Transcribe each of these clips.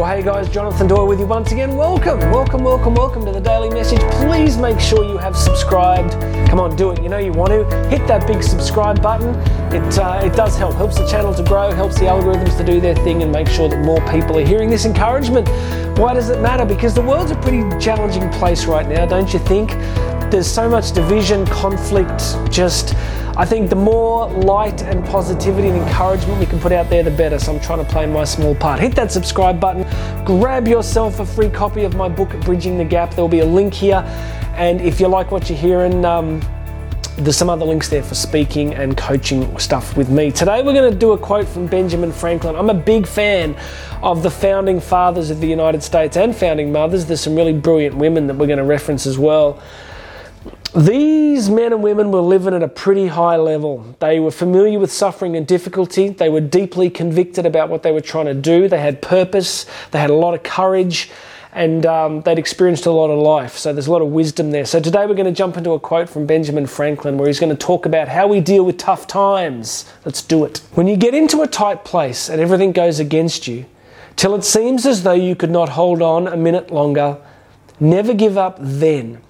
Well, hey guys, Jonathan Doyle with you once again. Welcome, welcome, welcome, welcome to the daily message. Please make sure you have subscribed. Come on, do it. You know you want to. Hit that big subscribe button. It, uh, it does help. Helps the channel to grow, helps the algorithms to do their thing, and make sure that more people are hearing this encouragement. Why does it matter? Because the world's a pretty challenging place right now, don't you think? There's so much division, conflict, just. I think the more light and positivity and encouragement we can put out there, the better. So I'm trying to play my small part. Hit that subscribe button, grab yourself a free copy of my book, Bridging the Gap. There'll be a link here. And if you like what you're hearing, um, there's some other links there for speaking and coaching stuff with me. Today we're going to do a quote from Benjamin Franklin. I'm a big fan of the founding fathers of the United States and founding mothers. There's some really brilliant women that we're going to reference as well. These men and women were living at a pretty high level. They were familiar with suffering and difficulty. They were deeply convicted about what they were trying to do. They had purpose. They had a lot of courage. And um, they'd experienced a lot of life. So there's a lot of wisdom there. So today we're going to jump into a quote from Benjamin Franklin where he's going to talk about how we deal with tough times. Let's do it. When you get into a tight place and everything goes against you, till it seems as though you could not hold on a minute longer, never give up then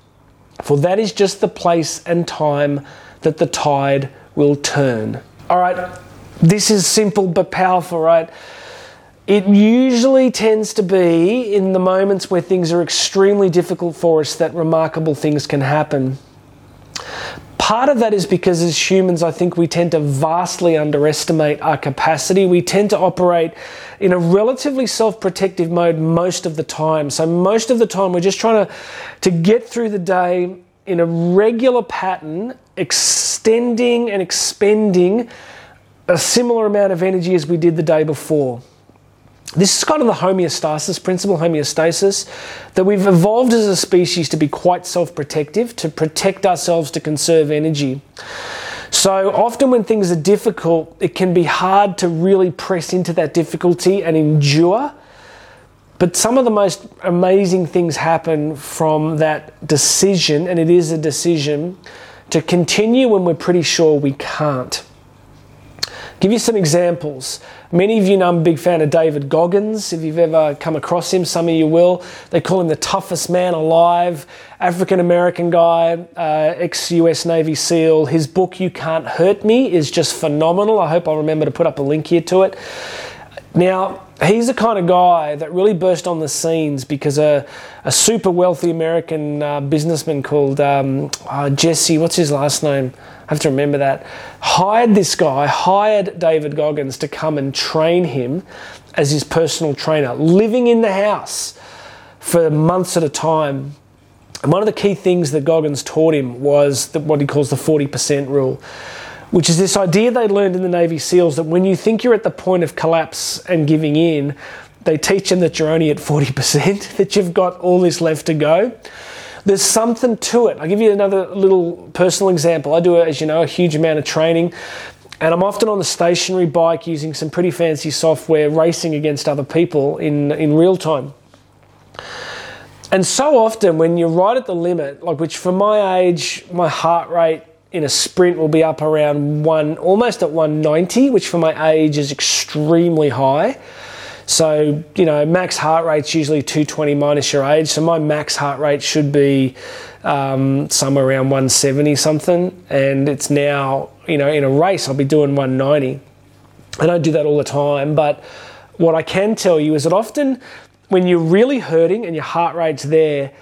for that is just the place and time that the tide will turn. All right, this is simple but powerful, right? It usually tends to be in the moments where things are extremely difficult for us that remarkable things can happen. Part of that is because as humans, I think we tend to vastly underestimate our capacity. We tend to operate in a relatively self protective mode most of the time. So, most of the time, we're just trying to, to get through the day in a regular pattern, extending and expending a similar amount of energy as we did the day before. This is kind of the homeostasis principle, homeostasis, that we've evolved as a species to be quite self protective, to protect ourselves, to conserve energy. So often, when things are difficult, it can be hard to really press into that difficulty and endure. But some of the most amazing things happen from that decision, and it is a decision to continue when we're pretty sure we can't. Give you some examples. Many of you know I'm a big fan of David Goggins. If you've ever come across him, some of you will. They call him the toughest man alive, African American guy, uh, ex US Navy SEAL. His book, You Can't Hurt Me, is just phenomenal. I hope I'll remember to put up a link here to it. Now, he's the kind of guy that really burst on the scenes because a, a super wealthy American uh, businessman called um, uh, Jesse, what's his last name? I have to remember that, hired this guy, hired David Goggins to come and train him as his personal trainer, living in the house for months at a time. And one of the key things that Goggins taught him was the, what he calls the 40% rule which is this idea they learned in the Navy SEALs that when you think you're at the point of collapse and giving in, they teach them that you're only at 40%, that you've got all this left to go. There's something to it. I'll give you another little personal example. I do, as you know, a huge amount of training, and I'm often on the stationary bike using some pretty fancy software, racing against other people in, in real time. And so often, when you're right at the limit, like which for my age, my heart rate in a sprint will be up around one, almost at 190, which for my age is extremely high. So, you know, max heart rate's usually 220 minus your age. So my max heart rate should be um, somewhere around 170 something. And it's now, you know, in a race, I'll be doing 190. And I do that all the time, but what I can tell you is that often when you're really hurting and your heart rate's there,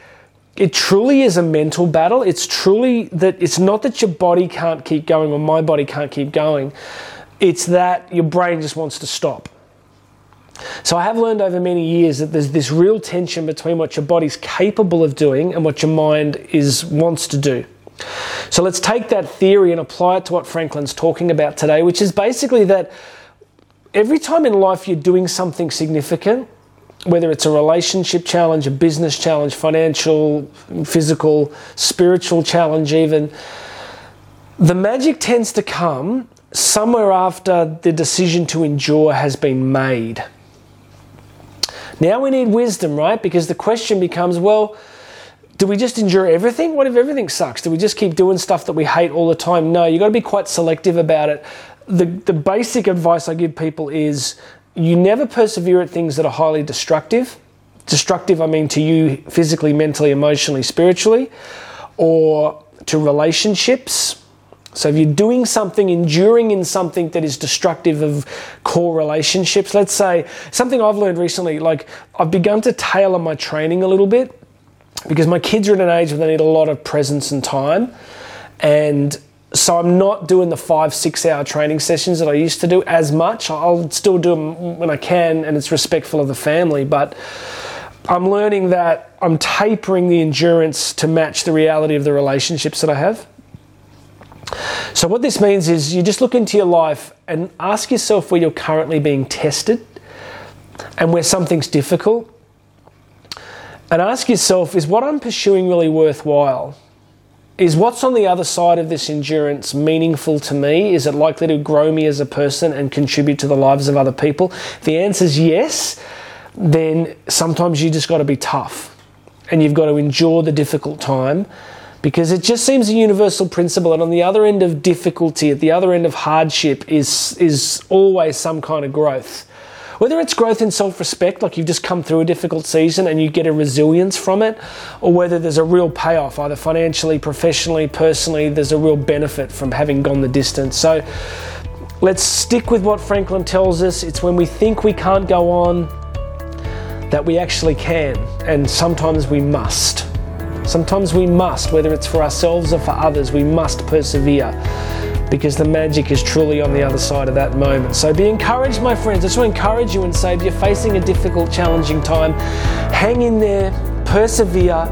it truly is a mental battle. It's truly that it's not that your body can't keep going or my body can't keep going. It's that your brain just wants to stop. So I have learned over many years that there's this real tension between what your body's capable of doing and what your mind is wants to do. So let's take that theory and apply it to what Franklin's talking about today, which is basically that every time in life you're doing something significant, whether it's a relationship challenge, a business challenge, financial, physical, spiritual challenge, even, the magic tends to come somewhere after the decision to endure has been made. Now we need wisdom, right? Because the question becomes well, do we just endure everything? What if everything sucks? Do we just keep doing stuff that we hate all the time? No, you've got to be quite selective about it. The, the basic advice I give people is you never persevere at things that are highly destructive. Destructive, I mean to you physically, mentally, emotionally, spiritually, or to relationships. So if you're doing something, enduring in something that is destructive of core relationships, let's say something I've learned recently, like I've begun to tailor my training a little bit because my kids are at an age where they need a lot of presence and time. And so I'm not doing the five, six hour training sessions that I used to do as much. I'll still do them when I can and it's respectful of the family, but I'm learning that I'm tapering the endurance to match the reality of the relationships that I have. So, what this means is you just look into your life and ask yourself where you're currently being tested and where something's difficult. And ask yourself, is what I'm pursuing really worthwhile? Is what's on the other side of this endurance meaningful to me? Is it likely to grow me as a person and contribute to the lives of other people? If the answer is yes, then sometimes you just got to be tough and you've got to endure the difficult time because it just seems a universal principle and on the other end of difficulty at the other end of hardship is is always some kind of growth whether it's growth in self respect, like you've just come through a difficult season and you get a resilience from it, or whether there's a real payoff, either financially, professionally, personally, there's a real benefit from having gone the distance. So let's stick with what Franklin tells us. It's when we think we can't go on that we actually can, and sometimes we must. Sometimes we must, whether it's for ourselves or for others, we must persevere because the magic is truly on the other side of that moment. So be encouraged, my friends. I just want to encourage you and say if you're facing a difficult, challenging time, hang in there, persevere.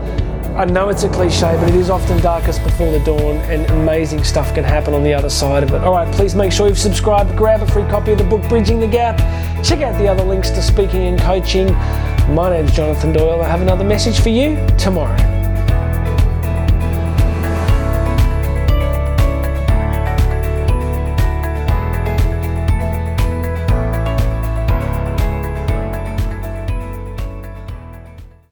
I know it's a cliche, but it is often darkest before the dawn, and amazing stuff can happen on the other side of it. All right, please make sure you've subscribed, grab a free copy of the book Bridging the Gap, check out the other links to speaking and coaching. My name's Jonathan Doyle. I have another message for you tomorrow.